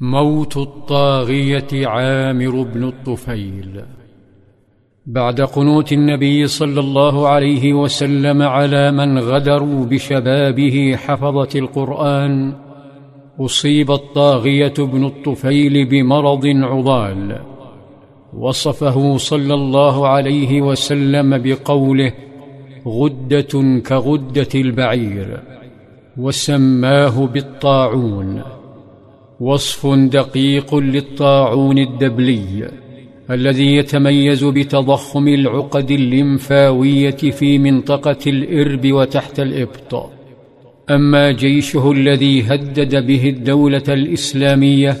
موت الطاغية عامر بن الطفيل. بعد قنوت النبي صلى الله عليه وسلم على من غدروا بشبابه حفظه القرآن أصيب الطاغية بن الطفيل بمرض عضال. وصفه صلى الله عليه وسلم بقوله غدة كغدة البعير وسماه بالطاعون. وصف دقيق للطاعون الدبلي الذي يتميز بتضخم العقد الليمفاويه في منطقة الإرب وتحت الإبط. أما جيشه الذي هدد به الدولة الإسلامية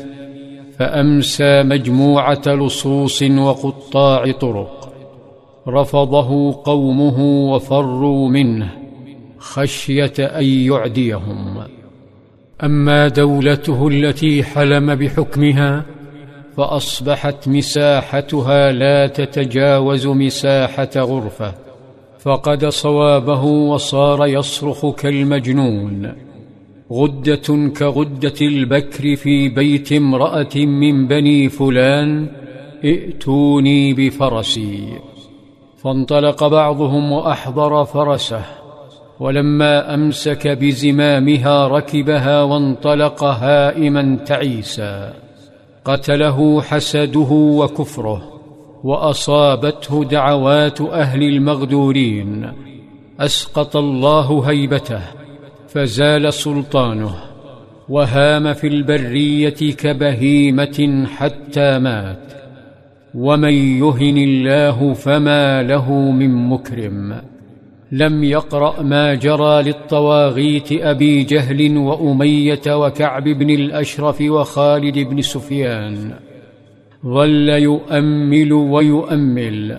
فأمسى مجموعة لصوص وقطاع طرق. رفضه قومه وفروا منه خشية أن يعديهم. أما دولته التي حلم بحكمها فأصبحت مساحتها لا تتجاوز مساحة غرفة فقد صوابه وصار يصرخ كالمجنون. غدة كغدة البكر في بيت امرأة من بني فلان ائتوني بفرسي. فانطلق بعضهم وأحضر فرسه. ولما أمسك بزمامها ركبها وانطلق هائما تعيسا. قتله حسده وكفره وأصابته دعوات أهل المغدورين. أسقط الله هيبته فزال سلطانه وهام في البرية كبهيمة حتى مات. ومن يهن الله فما له من مكرم. لم يقرأ ما جرى للطواغيت أبي جهل وأمية وكعب بن الأشرف وخالد بن سفيان. ظل يؤمل ويؤمل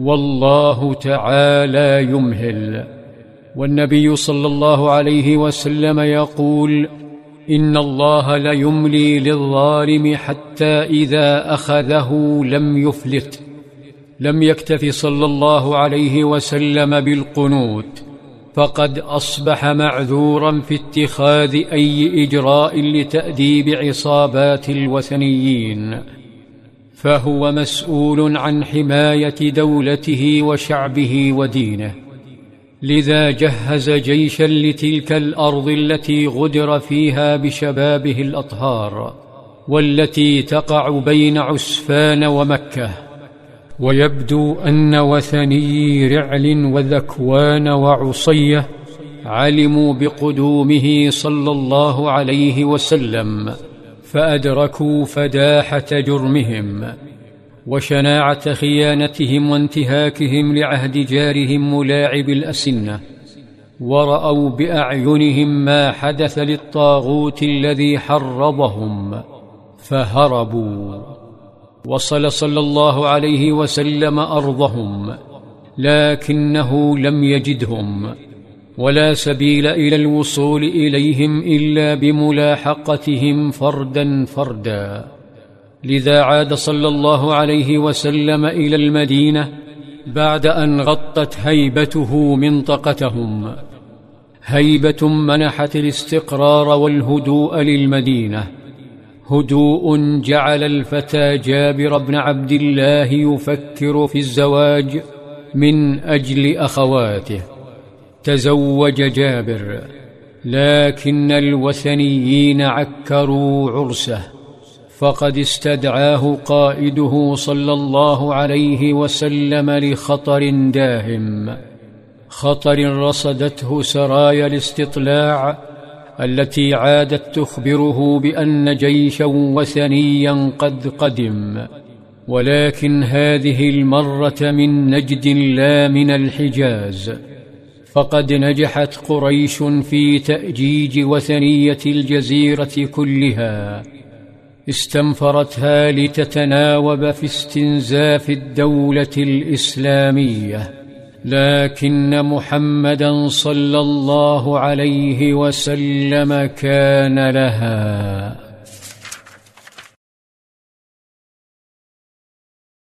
والله تعالى يمهل. والنبي صلى الله عليه وسلم يقول إن الله ليملي للظالم حتى إذا أخذه لم يفلت. لم يكتف صلى الله عليه وسلم بالقنوت فقد أصبح معذورا في اتخاذ أي إجراء لتأديب عصابات الوثنيين فهو مسؤول عن حماية دولته وشعبه ودينه. لذا جهز جيشا لتلك الأرض التي غدر فيها بشبابه الأطهار والتي تقع بين عسفان ومكة. ويبدو أن وثني رعل وذكوان وعصية علموا بقدومه صلى الله عليه وسلم فأدركوا فداحة جرمهم وشناعة خيانتهم وانتهاكهم لعهد جارهم ملاعب الأسنة ورأوا بأعينهم ما حدث للطاغوت الذي حرضهم فهربوا. وصل صلى الله عليه وسلم أرضهم لكنه لم يجدهم ولا سبيل إلى الوصول إليهم إلا بملاحقتهم فردا فردا. لذا عاد صلى الله عليه وسلم إلى المدينة بعد أن غطت هيبته منطقتهم. هيبة منحت الاستقرار والهدوء للمدينة هدوء جعل الفتى جابر بن عبد الله يفكر في الزواج من أجل أخواته. تزوج جابر لكن الوثنيين عكروا عرسه فقد استدعاه قائده صلى الله عليه وسلم لخطر داهم. خطر رصدته سرايا الاستطلاع التي عادت تخبره بأن جيشا وثنيا قد قدم. ولكن هذه المرة من نجد لا من الحجاز. فقد نجحت قريش في تأجيج وثنية الجزيرة كلها. استنفرتها لتتناوب في استنزاف الدولة الإسلامية. لكن محمدا صلى الله عليه وسلم كان لها.